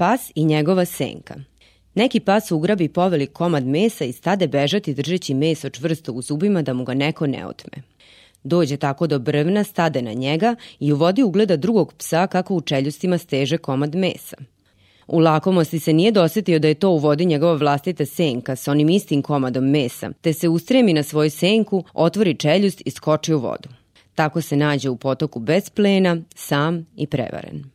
pas i njegova senka. Neki pas ugrabi poveli komad mesa i stade bežati držeći meso čvrsto u zubima da mu ga neko ne otme. Dođe tako do brvna, stade na njega i u vodi ugleda drugog psa kako u čeljustima steže komad mesa. U lakomosti se nije dosetio da je to u vodi njegova vlastita senka s onim istim komadom mesa, te se ustremi na svoju senku, otvori čeljust i skoči u vodu. Tako se nađe u potoku bez plena, sam i prevaren.